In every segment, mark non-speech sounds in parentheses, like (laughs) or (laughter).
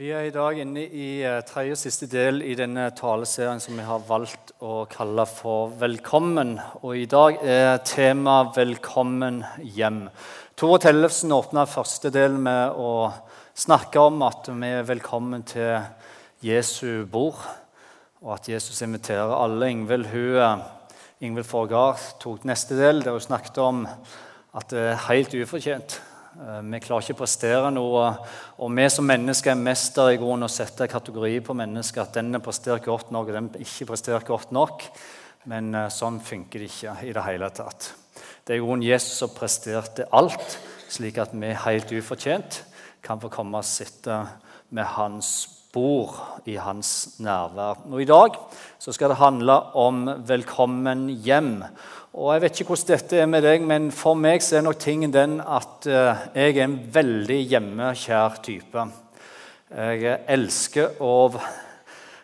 Vi er i dag inne i eh, tredje og siste del i denne taleserien som vi har valgt å kalle for 'Velkommen'. Og I dag er tema 'Velkommen hjem'. Tore Tellefsen åpna første del med å snakke om at vi er velkommen til Jesu bord, og at Jesus inviterer alle. Ingvild, Ingvild Forgard tok neste del, der hun snakket om at det er helt ufortjent vi klarer ikke å prestere noe. Og vi som mennesker er mester i grunnen å sette kategorier på mennesker. At er prestert godt nok, og den ikke prestert godt nok. Men eh, sånn funker det ikke i det hele tatt. Det er i grunnen Jesus som presterte alt, slik at vi helt ufortjent kan få komme og sitte med hans bord i hans nærvær. Og I dag så skal det handle om 'Velkommen hjem'. Og Jeg vet ikke hvordan dette er med deg, men for meg så er nok tingen den at uh, jeg er en veldig hjemmekjær type. Jeg elsker å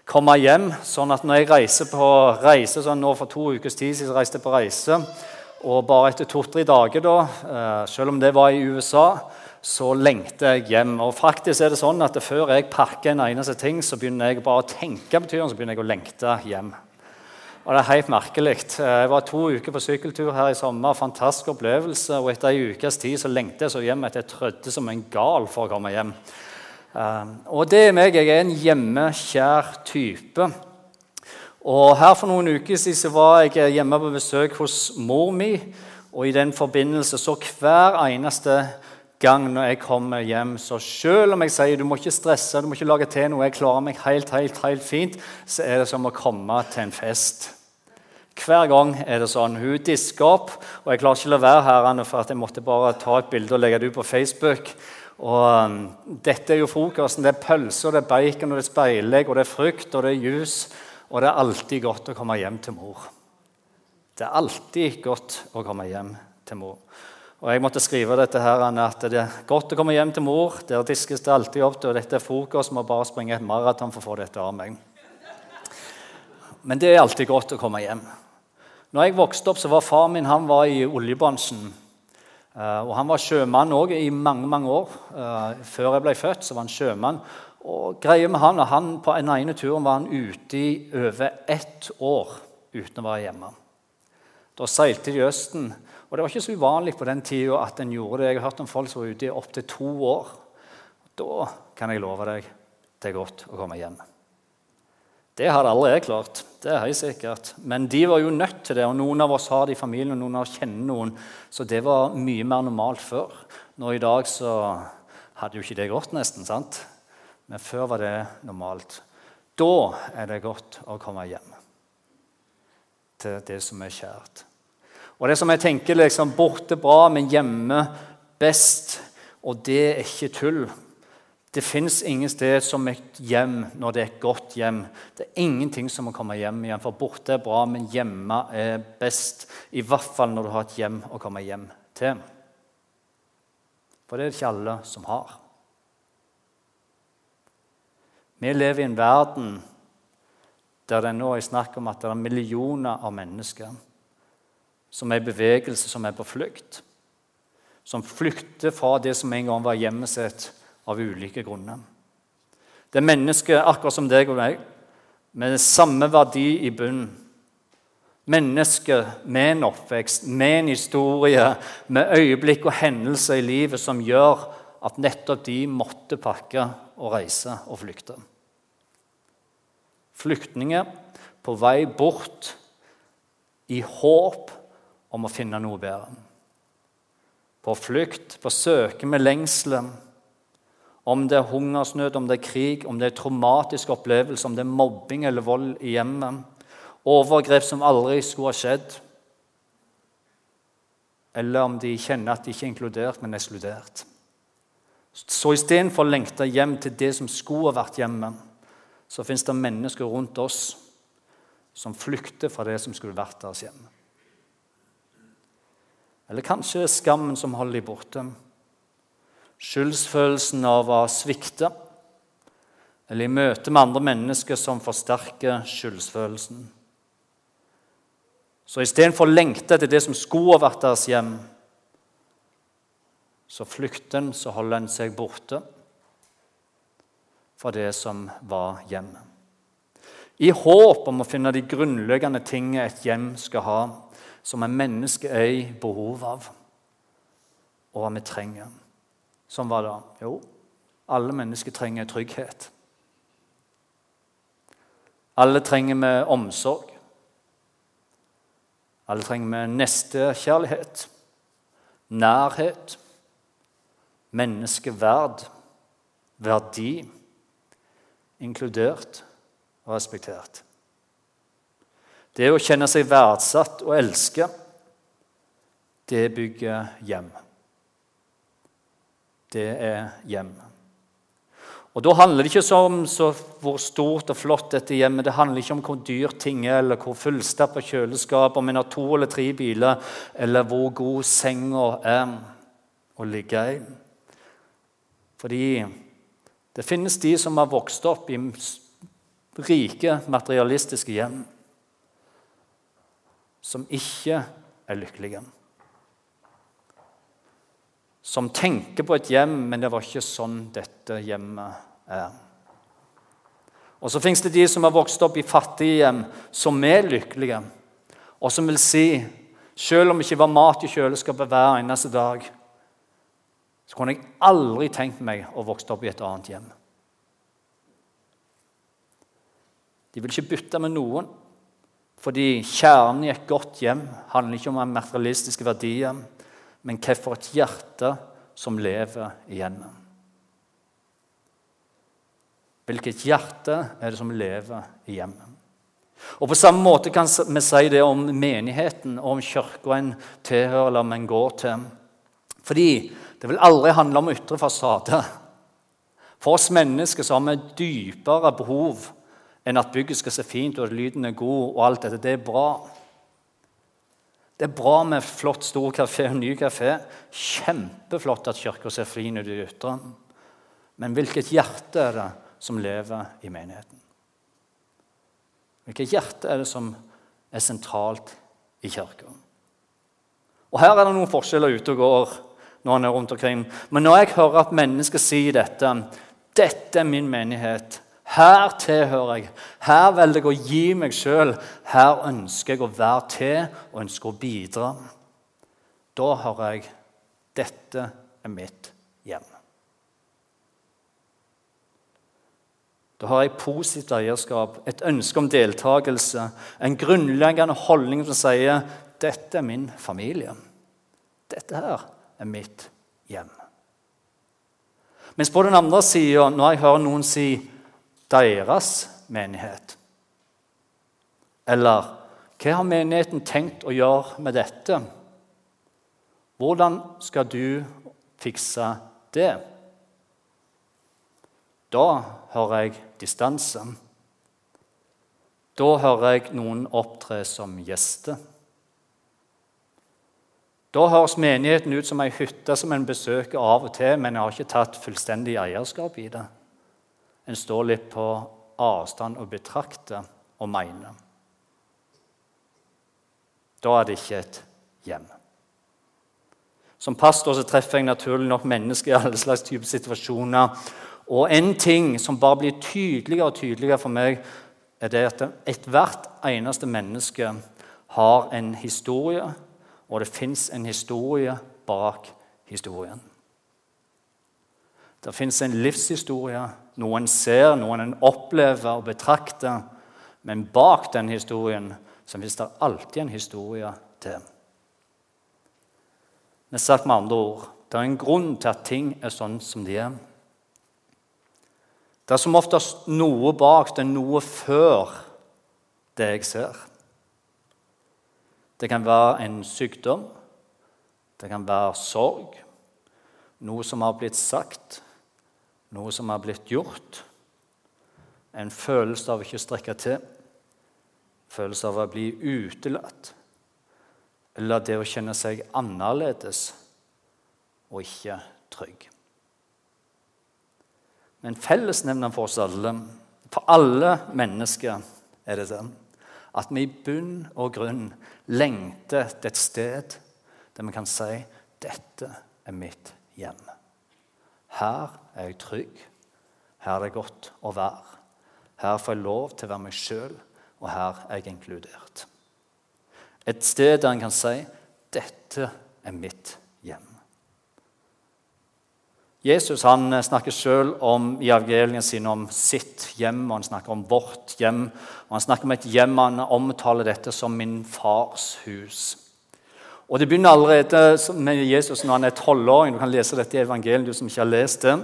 komme hjem. sånn at når jeg reiser på reise sånn nå For to ukers tid siden reiste jeg på reise. Og bare etter to-tre dager, da, uh, selv om det var i USA, så lengter jeg hjem. Og faktisk er det sånn at Før jeg pakker en eneste ting, så begynner jeg bare å tenke på turen, så begynner jeg å lengte hjem. Og Det er helt merkelig. Jeg var to uker på sykkeltur her i sommer. Fantastisk opplevelse. Og etter ei ukes tid så lengtet jeg så hjem at jeg trødde som en gal for å komme hjem. Ehm, og det er meg. Jeg er en hjemmekjær type. Og her For noen uker siden var jeg hjemme på besøk hos mor mi. Og i den forbindelse så hver eneste gang når jeg kommer hjem. Så selv om jeg sier du må ikke stresse, du må ikke lage til noe, jeg klarer meg helt, helt, helt fint, så er det som å komme til en fest. Hver gang er det sånn. Hun disker opp, og jeg klarer ikke å la være her for at jeg måtte bare ta et bilde og legge det ut på Facebook. Og um, Dette er jo frokosten. Det er pølse, og det er bacon, og det er speilegg, og det er frukt og det er juice. Og det er alltid godt å komme hjem til mor. Det er alltid godt å komme hjem til mor. Og Jeg måtte skrive dette her, at det er godt å komme hjem til mor. Der diskes det alltid opp til, og dette er frokost. Må bare springe et maraton for å få dette av meg. Men det er alltid godt å komme hjem. Når jeg vokste opp, så var far min han var i oljebransjen. Eh, og Han var sjømann òg i mange mange år. Eh, før jeg ble født, så var han sjømann. Og greia med han, og han På den ene turen var han ute i over ett år uten å være hjemme. Da seilte de i Østen. Og Det var ikke så uvanlig på den tida at en gjorde det. Jeg har hørt om folk som var ute i opptil to år. Da kan jeg love deg det er godt å komme hjem. Det hadde alle jeg klart. det er helt sikkert. Men de var jo nødt til det, og noen av oss har det i familien, og noen av oss kjenner noen. Så det var mye mer normalt før. Nå i dag så hadde jo ikke det gått, nesten. sant? Men før var det normalt. Da er det godt å komme hjem til det som er kjært. Og det som jeg tenker liksom, Borte bra, men hjemme best. Og det er ikke tull. Det fins ingen sted som et hjem når det er et godt hjem. Det er ingenting som å komme hjem igjen, for borte er bra, men hjemme er best. I hvert fall når du har et hjem å komme hjem til. For det er det ikke alle som har. Vi lever i en verden der det nå er snakk om at det er millioner av mennesker som er i bevegelse, som er på flukt. Som flykter fra det som en gang var hjemmet sitt av ulike grunner. Det er mennesker akkurat som deg og meg, med samme verdi i bunnen. Mennesker med en oppvekst, med en historie, med øyeblikk og hendelser i livet som gjør at nettopp de måtte pakke og reise og flykte. Flyktninger på vei bort i håp om å finne noe bedre. På flukt, på søke med lengselen om det er hungersnød, om det er krig, om det er traumatisk opplevelse, om det er mobbing eller vold i hjemmet. Overgrep som aldri skulle ha skjedd. Eller om de kjenner at de ikke er inkludert, men ekskludert. Så istedenfor å lengte hjem til det som skulle ha vært hjemme, så fins det mennesker rundt oss som flykter fra det som skulle vært deres hjem. Eller kanskje skammen som holder dem borte skyldsfølelsen av å svikte, eller i møte med andre mennesker som forsterker skyldsfølelsen. Så istedenfor å lengte etter det som skulle vært deres hjem, så flykter en, så holder en seg borte. fra det som var hjemmet. I håp om å finne de grunnleggende tingene et hjem skal ha, som en menneske er i behov av, og hva vi trenger. Sånn var det. Jo, alle mennesker trenger trygghet. Alle trenger vi omsorg. Alle trenger vi nestekjærlighet, nærhet, menneskeverd, verdi, inkludert og respektert. Det å kjenne seg verdsatt og elske, det bygger hjem. Det er hjem. Og Da handler det ikke om hvor stort og flott dette hjemmet Det handler ikke om hvor dyr ting er, eller hvor fullstappa kjøleskap, om en har to eller tre biler, eller hvor god senga er å ligge i. Fordi det finnes de som har vokst opp i rike, materialistiske hjem som ikke er lykkelige. Som tenker på et hjem, men det var ikke sånn dette hjemmet er. Og så fins det de som har vokst opp i fattige hjem, som er lykkelige, og som vil si selv om det ikke var mat i kjøleskapet hver eneste dag, så kunne jeg aldri tenkt meg å vokse opp i et annet hjem. De vil ikke bytte med noen. Fordi kjernen i et godt hjem handler ikke om materialistiske verdier, men hva for et hjerte som lever igjennom. Hvilket hjerte er det som lever i hjemmet? Og På samme måte kan vi si det om menigheten og om kirka en tilhører eller om en går til. Fordi det vil aldri handle om ytre fasade. For oss mennesker så har vi dypere behov enn at bygget skal se fint og at lyden er god. og alt dette. Det er bra. Det er bra med flott, stor kafé og ny kafé. Kjempeflott at kirka ser fin ut i ytre. Men hvilket hjerte er det som lever i menigheten? Hvilket hjerte er det som er sentralt i kirka? Og Her er det noen forskjeller ute og går når han er rundt omkring. Men når jeg hører at mennesker sier dette Dette er min menighet. Her tilhører jeg. Her velger jeg å gi meg sjøl. Her ønsker jeg å være til og ønsker å bidra. Da hører jeg dette er mitt hjem. Da har jeg positivt eierskap, et ønske om deltakelse, en grunnleggende holdning som sier dette er min familie. Dette her er mitt hjem. Mens på den andre sida, når jeg hører noen si deres menighet? Eller hva har menigheten tenkt å gjøre med dette? Hvordan skal du fikse det? Da hører jeg distanse. Da hører jeg noen opptre som gjester. Da høres menigheten ut som ei hytte som en besøker av og til, men jeg har ikke tatt fullstendig eierskap i det. En står litt på avstand og betrakter og mener. Da er det ikke et hjem. Som pastor så treffer jeg naturlig nok mennesker i alle slags typer situasjoner. Og en ting som bare blir tydeligere og tydeligere for meg, er det at ethvert eneste menneske har en historie, og det fins en historie bak historien. Det fins en livshistorie, noe en ser, noe en opplever og betrakter. Men bak den historien så fins det alltid en historie til. Men sagt med andre ord det er en grunn til at ting er sånn som de er. Det er som oftest noe bak det, er noe før det jeg ser. Det kan være en sykdom, det kan være sorg, noe som har blitt sagt, noe som har blitt gjort, en følelse av ikke å strekke til, følelse av å bli utelatt, eller det å kjenne seg annerledes og ikke trygg. Men fellesnevneren for oss alle, for alle mennesker, er det den at vi i bunn og grunn lengter etter et sted der vi kan si 'Dette er mitt hjem'. Her er jeg trygg. Her er det godt å være. Her får jeg lov til å være meg sjøl, og her er jeg inkludert. Et sted der en kan si 'Dette er mitt hjem'. Jesus han snakker selv i evangeliene sine om sitt hjem, og han snakker om vårt hjem. og Han snakker om et hjem han omtaler dette som 'min fars hus'. Og Det begynner allerede med Jesus når han er tolvåring. Du kan lese dette i evangeliet, du som ikke har lest det.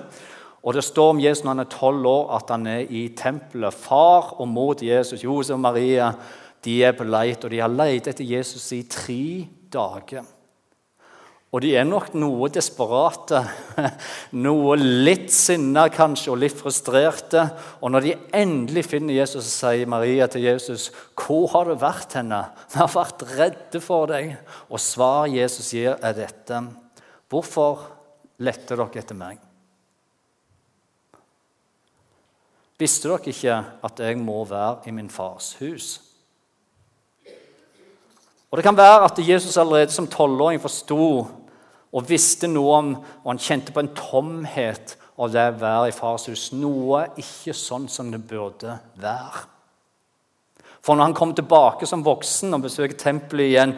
Og Det står om Jesus når han er tolv år, at han er i tempelet. Far og mor til Jesus, Josef og Maria, de er på leit, og de har lett etter Jesus i tre dager. Og de er nok noe desperate, (laughs) noe litt sinna kanskje, og litt frustrerte. Og når de endelig finner Jesus, så sier Maria til Jesus, 'Hvor har du vært henne? Vi har vært redde for deg.' Og svaret Jesus gir, er dette. 'Hvorfor lette dere etter meg?' Visste dere ikke at jeg må være i min fars hus? Og Det kan være at Jesus allerede som tolvåring forsto og visste noe om, og han kjente på en tomhet av det å være i fars hus. Noe ikke sånn som det burde være. For når han kom tilbake som voksen og besøker tempelet igjen,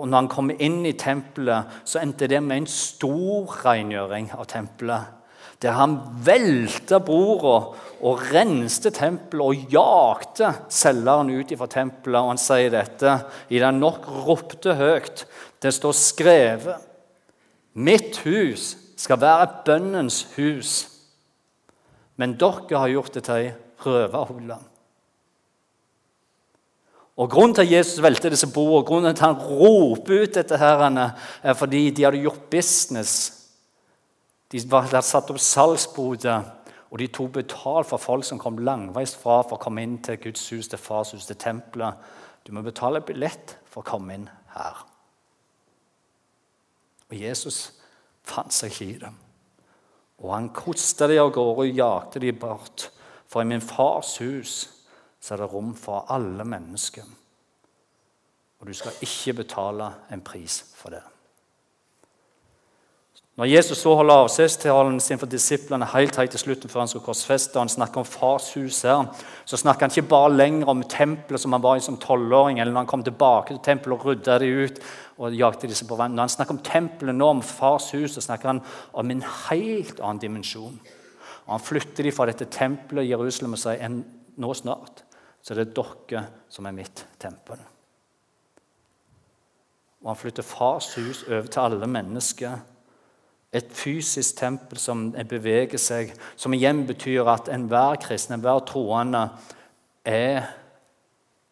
og når han kom inn i tempelet, så endte det med en stor rengjøring av tempelet. Der han velta bordet og renste tempelet og jakte selgeren ut fra tempelet. Og han sier dette i det nok ropte høyt. Det står skrevet Mitt hus skal være bønnens hus, men dere har gjort det til ei røverhule. Og Grunnen til at Jesus velter disse bordene, grunnen til at han roper ut dette, her, er fordi de hadde gjort business. De hadde satt opp salgsboder, og de tok betalt for folk som kom langveis fra for å komme inn til Guds hus, til fars hus, til tempelet. Du må betale billett for å komme inn her. Og Jesus fant seg ikke i dem. Og han kosta de av gårde og jakte de bort. For i min fars hus så er det rom for alle mennesker. Og du skal ikke betale en pris for det. Når Jesus så holder avskjedstalen sin for disiplene helt, helt til slutten før han skulle korsfeste, og han snakker om fars hus her, så snakker han ikke bare lenger om tempelet som han var i som tolvåring, eller når han kom tilbake til tempelet og rydda det ut. og jakte disse på vann. Når han snakker om tempelet nå, om fars hus, så snakker han om en helt annen dimensjon. Og Han flytter de fra dette tempelet i Jerusalem og sier nå snart så er det dere som er mitt tempel. Og Han flytter fars hus over til alle mennesker et fysisk tempel som beveger seg, som igjen betyr at enhver kristen, enhver troende, er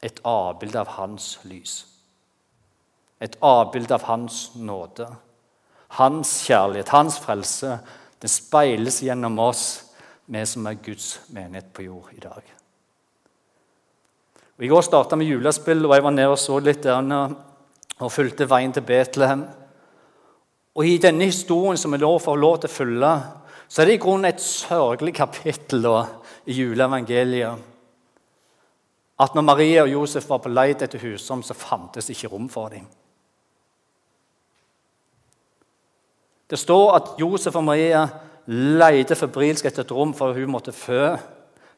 et avbilde av hans lys. Et avbilde av hans nåde. Hans kjærlighet, hans frelse. Det speiles gjennom oss, vi som er Guds menighet på jord i dag. Og I går starta vi julespill, og jeg var nede og så litt der og fulgte veien til Betlehem. Og I denne historien som vi får lov til å følge, så er det i grunnen et sørgelig kapittel da, i juleevangeliet. At når Maria og Josef var på leit etter husrom, så fantes ikke rom for dem. Det står at Josef og Maria leide febrilsk etter et rom for hun måtte fø.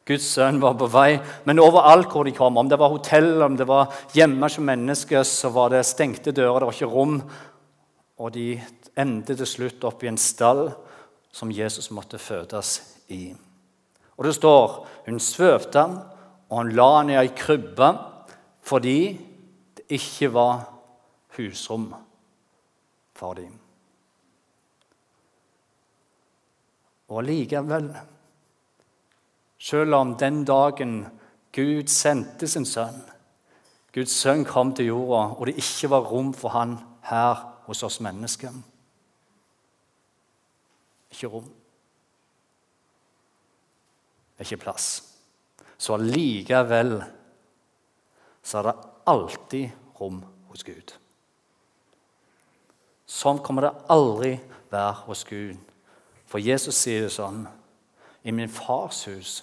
Guds sønn var på vei. Men overalt hvor de kom, om det var hotell, om det var hjemme hos mennesker, så var det stengte dører, det var ikke rom. Og de endte til slutt opp i en stall som Jesus måtte fødes i. Og Det står hun svøpte ham, og han la ham i ei krybbe fordi det ikke var husrom for dem. Og likevel, selv om den dagen Gud sendte sin sønn Guds sønn kom til jorda, og det ikke var rom for han her hos oss mennesker ikke rom. Det er ikke plass. Så allikevel så er det alltid rom hos Gud. Sånn kommer det aldri være hos Gud. For Jesus sier det sånn I min fars hus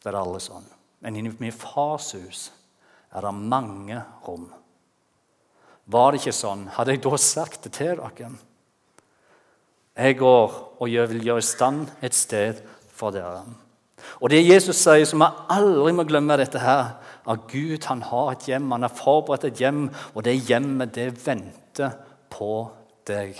det er det alle sånn. Men i min fars hus er det mange rom. Var det ikke sånn, hadde jeg da sagt det til dere Jeg går og vil gjøre i stand et sted for dere. Og det Jesus sier, som vi aldri må glemme dette her, at Gud han har et hjem, han har forberedt et hjem, og det hjemmet det venter på deg.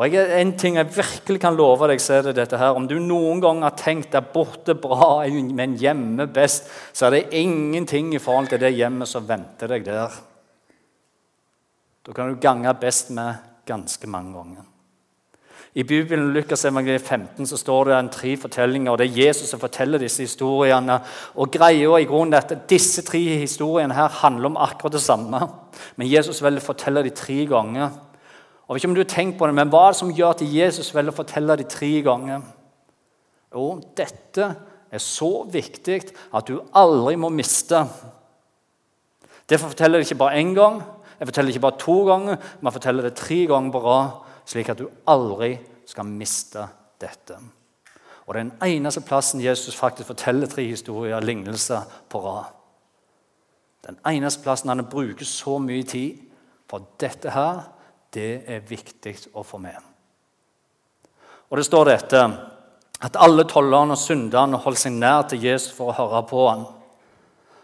Og jeg, En ting jeg virkelig kan love deg, så er det dette her. Om du noen gang har tenkt deg borte bra, men hjemme best, så er det ingenting i forhold til det hjemmet som venter deg der. Da kan du gange best med ganske mange ganger. I Bibelen Lukas evangeliet 15 så står det en tre fortellinger. og Det er Jesus som forteller disse historiene. og greia i grunnen er at Disse tre historiene her handler om akkurat det samme. Men Jesus velger å fortelle dem tre ganger. Og ikke om du tenkt på det, men Hva er det som gjør at Jesus velger å fortelle dem tre ganger? Jo, dette er så viktig at du aldri må miste. Derfor forteller det ikke bare én gang, jeg forteller ikke bare to ganger, men jeg forteller det tre ganger på rad slik at du aldri skal miste dette. Og Det er den eneste plassen Jesus faktisk forteller tre historier, lignelser, på rad. Den eneste plassen han bruker så mye tid. For dette her, det er viktig å få med. Og Det står dette at alle tollerne og synderne holdt seg nær til Jesus for å høre på ham.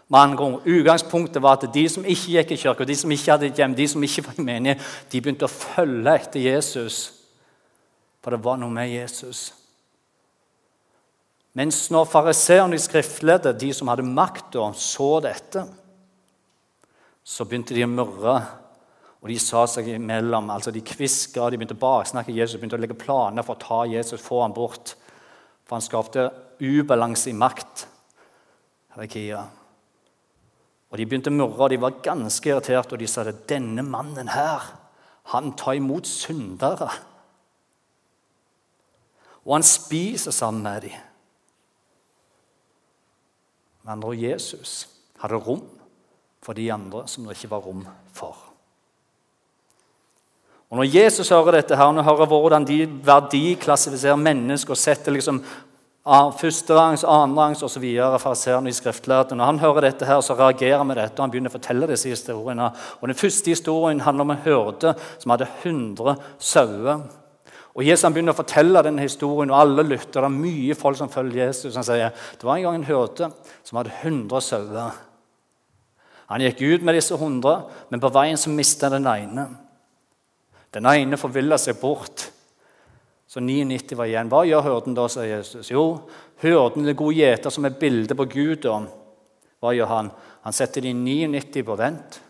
Med Utgangspunktet var at de som ikke gikk i kirka, de som ikke hadde et hjem, de som ikke var menige, de begynte å følge etter Jesus. For det var noe med Jesus. Mens når fariseerne, i skriftlærde, de som hadde makta, så dette, så begynte de å murre. Og de sa seg imellom, altså de kviska, de begynte å baksnakke Jesus, begynte å legge planer for å ta Jesus, få ham bort. For han skapte ubalanse i makt. Herekia. Og De begynte å murre, og de var ganske irriterte. Og de sa at denne mannen her, han tar imot syndere. Og han spiser sammen med dem. Men når Jesus hadde rom for de andre som det ikke var rom for. Og Når Jesus hører dette, her, når han hører hvordan de verdiklassifiserer mennesker og setter liksom førsterangs, annenrangs osv. fariseerne i skriftlærde. Når han hører dette, her, så reagerer han med dette, og han begynner å fortelle disse historiene. Og Den første historien handler om en hyrde som hadde 100 sauer. Og Jesus begynner å fortelle denne historien, og alle lytter. Det er mye folk som følger Jesus. Han sier det var en gang en hyrde som hadde 100 sauer. Han gikk ut med disse 100, men på veien så mista den ene. Den ene forvilla seg bort. Så 99 var igjen. Hva gjør hyrden da, sier Jesus. Jo, hyrden er god gjeter som er bilde på Gud. Og hva gjør han? Han setter de 99 på vent.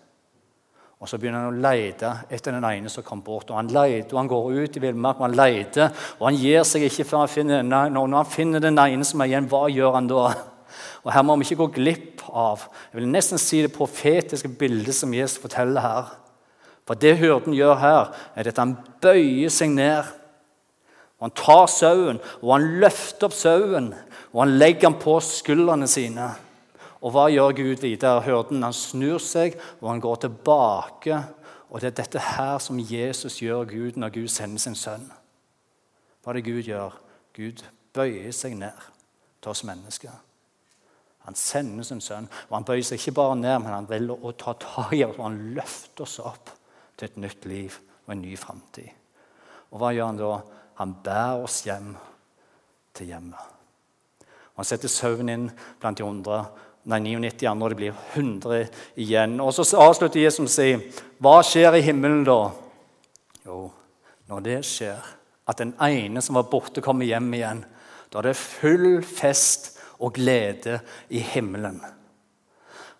Og Så begynner han å lete etter den ene som kom bort. og Han leter, og han går ut i villmark og han leter. Og han gir seg ikke før han finner den, når han finner den ene som er igjen. Hva gjør han da? Og Her må vi ikke gå glipp av jeg vil nesten si det profetiske bildet som Jesus forteller her. For det hyrden gjør her, er at han bøyer seg ned og Han tar sauen, og han løfter opp sauen, og han legger den på skuldrene sine. Og hva gjør Gud videre? Hørten han snur seg, og han går tilbake. Og det er dette her som Jesus gjør Gud når Gud sender sin sønn. Hva er det Gud gjør? Gud bøyer seg ned til oss mennesker. Han sender sin sønn, og han bøyer seg ikke bare ned, men han vil å ta tak i oss, og han løfter oss opp til et nytt liv og en ny framtid. Og hva gjør han da? Han bærer oss hjem til hjemmet. Og han setter søvn inn blant de 100, nei, 99 andre, og det blir 100 igjen. Og Så avslutter Jesus med å si, hva skjer i himmelen da? Jo, når det skjer, at den ene som var borte, kommer hjem igjen, da er det full fest og glede i himmelen.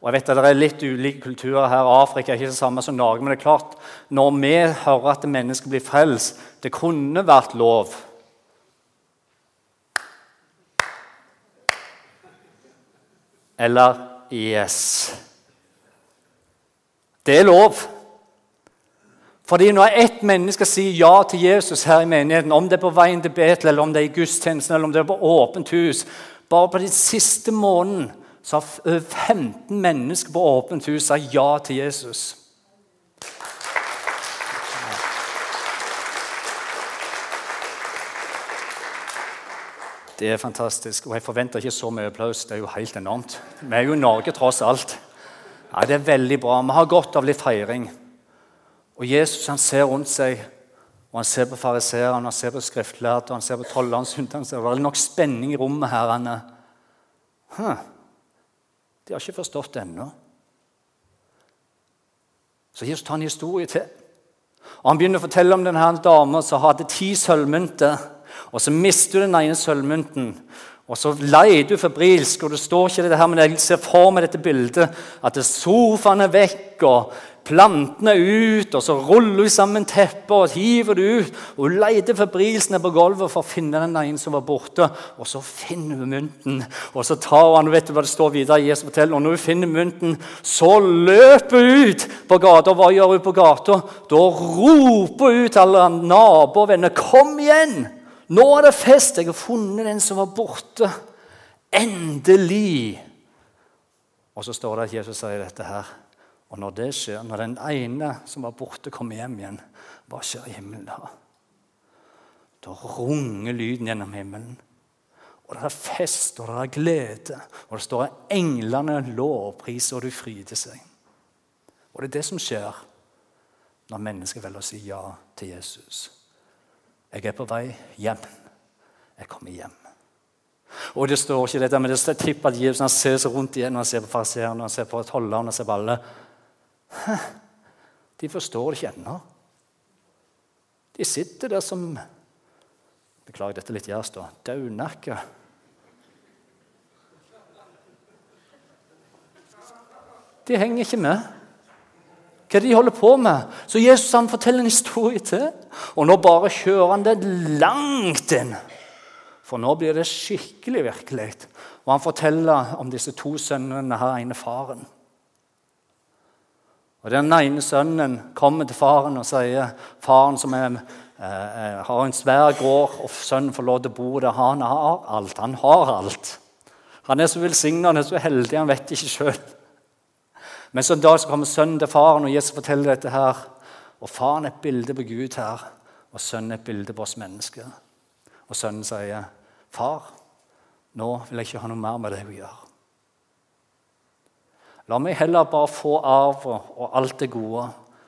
Og jeg vet at Det er litt ulike kulturer her. Afrika er ikke det samme som Norge. Men det er klart, når vi hører at mennesker blir frelst Det kunne vært lov. Eller yes. Det er lov. Fordi når ett menneske sier ja til Jesus her i menigheten, om det er på veien til Betel, eller om det er i gudstjenesten, eller om det er på åpent hus Bare på den siste månedene så har 15 mennesker på åpent hus sagt ja til Jesus. Det er fantastisk. Og jeg forventer ikke så mye applaus. Det er jo helt enormt. Vi er jo i Norge tross alt. Ja, Det er veldig bra. Vi har godt av litt feiring. Og Jesus han ser rundt seg, og han ser på fariseerne, han ser på skriftlærde, han ser på tollerne. (laughs) Det er nok spenning i rommet her. Han er. Huh. De har ikke forstått det ennå. Så Jesus tar en historie til. Og Han begynner å fortelle om denne dama som hadde ti sølvmynter. Og Så mister du den ene sølvmynten. Og så leier du febrilsk, og det står ikke det her, men jeg ser for meg dette bildet. At sofaen er vekk, og plantene ut, og så ruller hun sammen teppet og hiver det ut. Og Hun leter febrilsk ned på gulvet for å finne den ene som var borte. Og så finner hun mynten, og så tar hun vet du hva det står videre Jesus forteller, og Når hun finner mynten, så løper hun ut på gata. Hva gjør hun på gata? Da roper hun til alle naboer og venner Kom igjen! Nå er det fest! Jeg har funnet den som var borte. Endelig! Og så står det at Jesus sier dette her. Og når det skjer, når den ene som var borte, kommer hjem igjen, hva skjer i himmelen da? Da runger lyden gjennom himmelen. Og det er fest, og det er glede. Og det står at englene lovpriser, og du fryder seg. Og det er det som skjer når mennesker velger å si ja til Jesus. Jeg er på vei hjem. Jeg kommer hjem. Og det står ikke dette, men det tipper at Jesus han ser seg rundt igjen når han ser på fariseerne, han ser på tollerne, han ser på alle. (laughs) De forstår det ikke ennå. De sitter der som Beklager dette litt jævst, da. Daunakka. De henger ikke med. Hva de holder på med. Så Jesus han forteller en historie til. Og nå bare kjører han det langt inn. For nå blir det skikkelig virkelig. Og han forteller om disse to sønnene, her ene faren. Og Den ene sønnen kommer til faren og sier faren som er, eh, har en svær gård, og sønnen får lov til å bo der. Han har alt. Han har alt. Han er så velsigna, han er så heldig, han vet ikke sjøl. Men så en dag så kommer sønnen til faren, og Jesus forteller dette her. Og faren er et bilde på Gud her, og sønnen er et bilde på oss mennesker. Og sønnen sier, 'Far, nå vil jeg ikke ha noe mer med deg å gjøre.' La meg heller bare få arven og alt det gode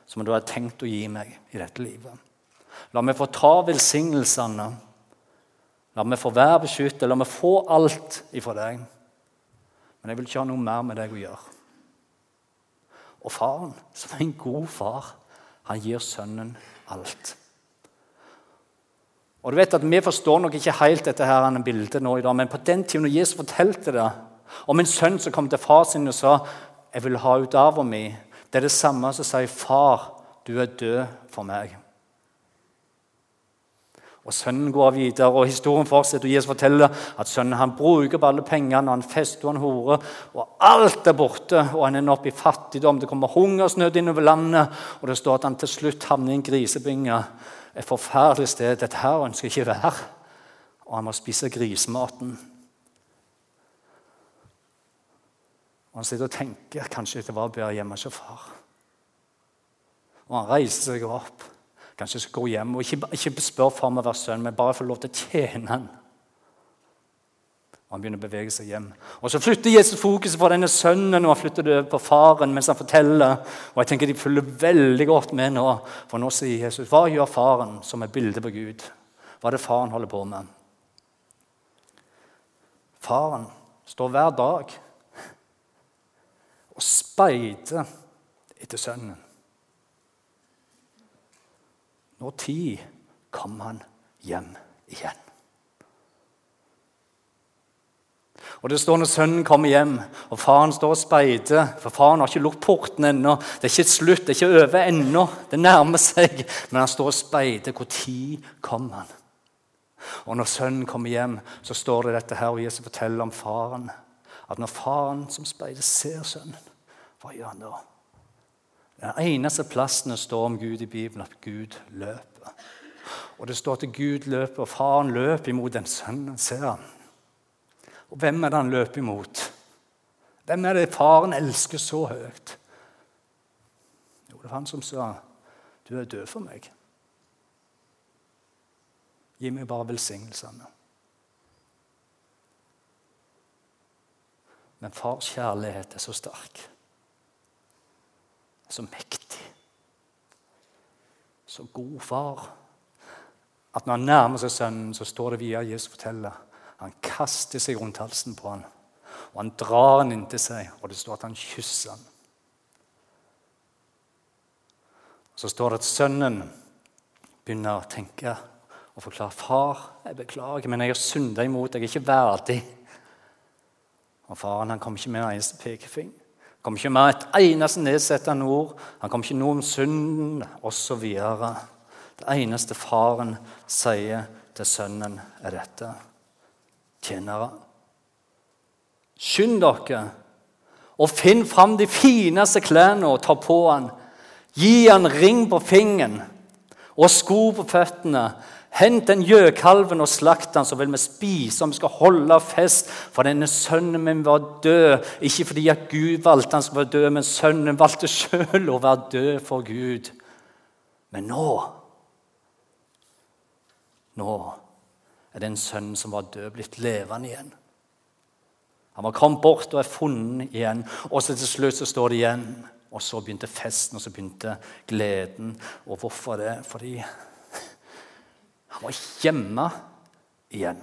som du har tenkt å gi meg i dette livet. La meg få ta velsignelsene. La meg få være beskyttet. La meg få alt ifra deg. Men jeg vil ikke ha noe mer med deg å gjøre. Og faren, som er en god far, han gir sønnen alt. Og du vet at Vi forstår nok ikke helt dette her bildet nå i dag, men på den tiden når Jesus fortalte det om en sønn som kom til far sin og sa jeg vil ha ut arven min. Det er det samme som sier, 'Far, du er død for meg'. Og Sønnen går videre, og historien fortsetter. og Jesus forteller at sønnen han bruker på alle pengene, han fester og han horer. Og alt er borte, og han ender opp i fattigdom. Det kommer hungersnød innover landet, og det står at han til slutt havner i en grisebinge. Et forferdelig sted. Dette her ønsker jeg ikke være. Og han må spise grisematen. Og Han sitter og tenker kanskje det var bedre hjemme hos far. Og han reiser seg opp. Kanskje skal gå hjem og ikke, ikke spør far om å være sønn, men bare få lov til å tjene han. Og Han begynner å bevege seg hjem. Og Så flytter Jesus fokuset fra denne sønnen og han flytter det på faren mens han forteller. Og jeg tenker De følger veldig godt med nå, for nå sier Jesus hva gjør faren som er bildet på Gud? Hva er det faren holder på med? Faren står hver dag og speide etter sønnen. Når tid kom han hjem igjen. Og det står Når sønnen kommer hjem, og faren står og speider For faren har ikke lukket porten ennå. Det er ikke slutt, det er ikke over ennå. Det nærmer seg. Men han står og speider. Når kom han? Og når sønnen kommer hjem, så står det dette her, og Jesus forteller om faren. At når faren som speider, ser sønnen, hva gjør han da? Den eneste plassen det står om Gud i Bibelen, at Gud løper. Og det står at Gud løper, og faren løper imot den sønnen. ser han. Og hvem er det han løper imot? Hvem er det faren elsker så høyt? Jo, det var han som sa, 'Du er død for meg'. Gi meg bare velsignelsene. Men fars kjærlighet er så sterk så mektig. så god far at når han nærmer seg sønnen, så står det via Jesus forteller Han kaster seg rundt halsen på han, og han drar han inntil seg, og det står at han kysser han. Så står det at sønnen begynner å tenke og forklare far, jeg beklager, men jeg har synda imot. Jeg er ikke verdig. Og Faren han kom ikke med en eneste pekefinger. Kom ikke med et eneste nedsettende ord. Han kom ikke noe om synden osv. Det eneste faren sier til sønnen, er dette. Tjenere, skynd dere og finn fram de fineste klærne og ta på han. Gi han ring på fingeren og sko på føttene. Hent den gjøkalven og slakt den, så vil vi spise og vi skal holde fest. For denne sønnen min var død, ikke fordi at Gud valgte han skulle være død, men sønnen valgte sjøl å være død for Gud. Men nå nå er den sønnen som var død, blitt levende igjen. Han var kommet bort og er funnet igjen. Og så til slutt så står det igjen. Og så begynte festen, og så begynte gleden. Og hvorfor det? Fordi var hjemme igjen.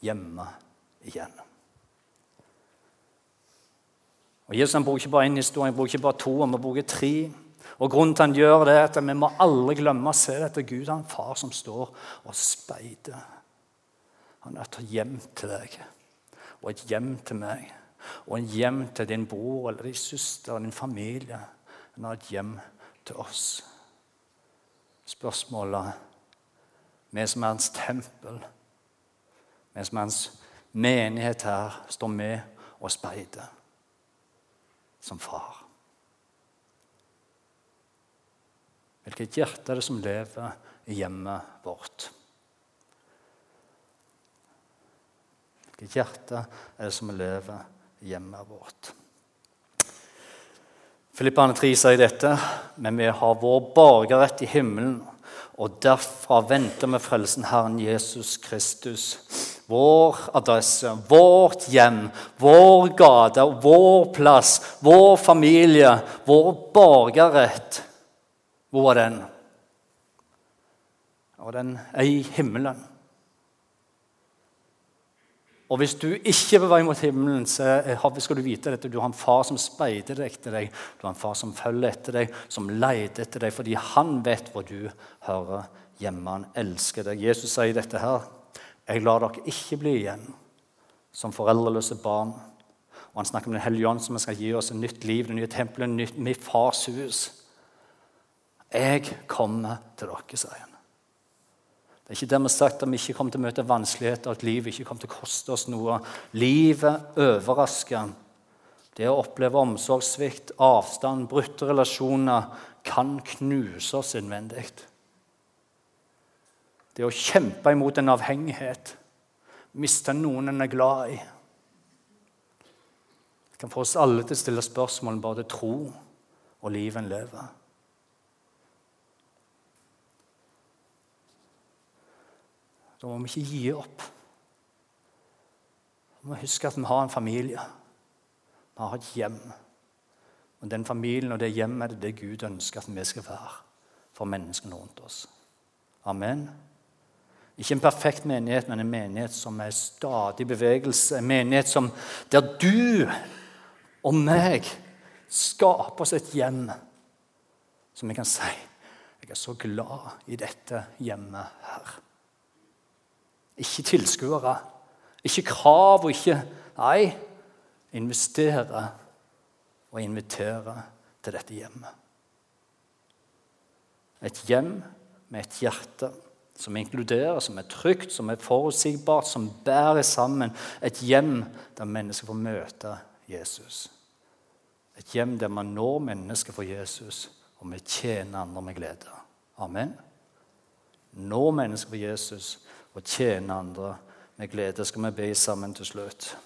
Hjemme igjen. Og Jesus han bruker ikke bare én historie, han bruker ikke bare to, han bruker tre. Og Grunnen til han gjør det, er at vi må aldri glemme å se dette. Gud han far som står og speider. Han er et hjem til deg og et hjem til meg. Og en hjem til din bror eller din søster og din familie. Han har et hjem til oss. Spørsmålet Vi som er hans tempel, vi som er hans menighet her, står med og speider som far. Hvilket hjerte er det som lever i hjemmet vårt? Hvilket hjerte er det som lever i hjemmet vårt? Filippane 3 sier dette, men vi har vår borgerrett i himmelen, og derfra venter vi frelsen Herren Jesus Kristus. Vår adresse, vårt hjem, vår gate, vår plass, vår familie, vår borgerrett hvor er den? Og den er i himmelen. Og Hvis du ikke er på vei mot himmelen, så skal du vite dette. Du har en far som speider etter deg, du har en far som følger etter deg, som leter etter deg, fordi han vet hvor du hører hjemme. Han elsker deg. Jesus sier dette her. Jeg lar dere ikke bli igjen som foreldreløse barn. Og Han snakker om Den hellige ånd, som skal gi oss et nytt liv, det nye tempelet, mitt fars hus. 'Jeg kommer til dere', sier han. Det er ikke dermed sagt at vi ikke kommer til å møte vanskeligheter, at livet ikke kommer til å koste oss noe. Livet overrasker. Det å oppleve omsorgssvikt, avstand, brutte relasjoner kan knuse oss innvendig. Det å kjempe imot en avhengighet, miste noen en er glad i Det kan få oss alle til å stille spørsmål om både tro og livet en lever. Da må vi ikke gi opp. Vi må huske at vi har en familie. Vi har et hjem. Og Den familien og det hjemmet er det, det Gud ønsker at vi skal være for menneskene rundt oss. Amen. Ikke en perfekt menighet, men en menighet som er stadig bevegelse. En menighet som, der du og meg skaper oss et hjem som vi kan si jeg er så glad i dette hjemmet her. Ikke tilskuere. Ikke krav og ikke Nei, investere og invitere til dette hjemmet. Et hjem med et hjerte som inkluderer, som er trygt, som er forutsigbart, som bærer sammen. Et hjem der mennesker får møte Jesus. Et hjem der man når mennesker for Jesus, og vi tjener andre med glede. Amen. Når mennesker for Jesus og tjene andre med glede. Skal vi be sammen til slutt.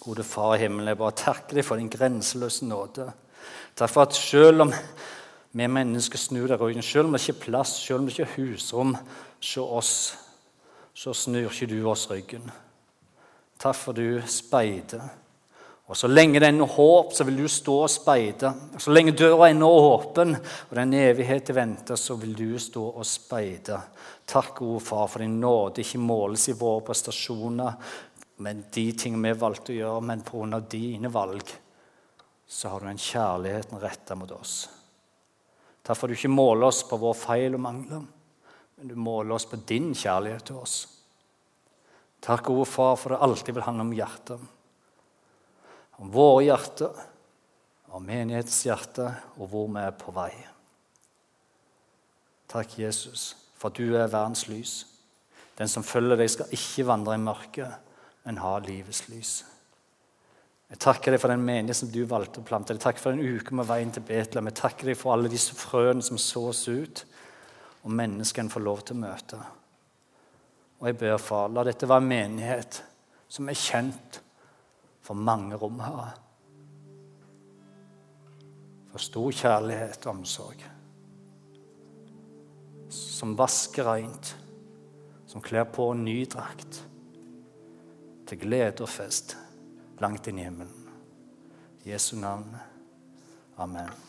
Gode Far i himmelen, jeg bare takker deg for din grenseløse nåde. Takk for at selv om vi mennesker snur deg ryggen, selv om det ikke er plass, selv om det ikke er husrom se oss, så snur ikke du oss ryggen. Takk for du speider, Og Så lenge det er noe håp, så vil du stå og speide. Så lenge døra ennå er åpen, og det er en evighet til vente, så vil du stå og speide. Takk, gode far, for din nåde ikke måles i våre prestasjoner, men de tingene vi valgte å gjøre, men pga. dine valg så har du en kjærligheten retta mot oss. Takk for du ikke måler oss på vår feil og mangler, men du måler oss på din kjærlighet til oss. Takk, gode far, for det alltid vil handle om hjertet. Om våre hjerter, om menighetens hjerte, og hvor vi er på vei. Takk, Jesus, for du er verdens lys. Den som følger deg, skal ikke vandre i mørket, men ha livets lys. Jeg takker deg for den menighet som du valgte å plante. Jeg takker for den uke med veien til Betlehem. Jeg takker deg for alle disse frøene som sås ut, og menneskene får lov til å møte. Og jeg ber, far, la dette være en menighet som er kjent for mange rom her. For stor kjærlighet og omsorg. Som vasker rent, som kler på ny drakt. Til glede og fest langt inn i himmelen. I Jesu navn. Amen.